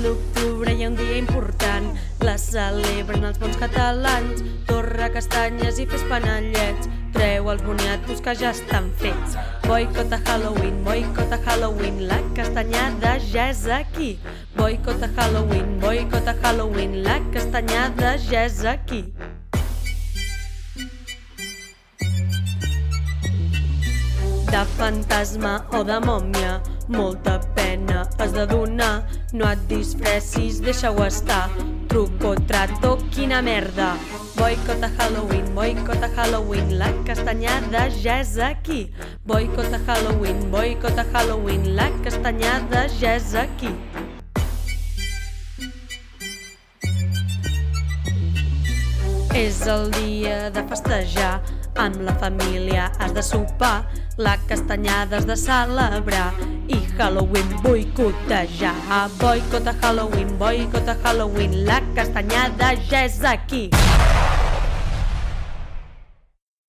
l'octubre hi ha un dia important, la celebren els bons catalans. Torra castanyes i fes panellets, treu els boniatos que ja estan fets. Boicot a Halloween, boicot a Halloween, la castanyada ja és aquí. Boicot a Halloween, boicot a Halloween, la castanyada ja és aquí. De fantasma o de mòmia. Molta pena has de donar, no et disfressis, deixa-ho estar. Truco, trato, quina merda. Boicot a Halloween, boicot a Halloween, la castanyada ja és aquí. Boicot a Halloween, boicot a Halloween, la castanyada ja és aquí. És el dia de festejar, amb la família has de sopar, la castanyada has de celebrar i Halloween boicotejar. Boicot a Halloween, boicot a Halloween, la castanyada ja és aquí.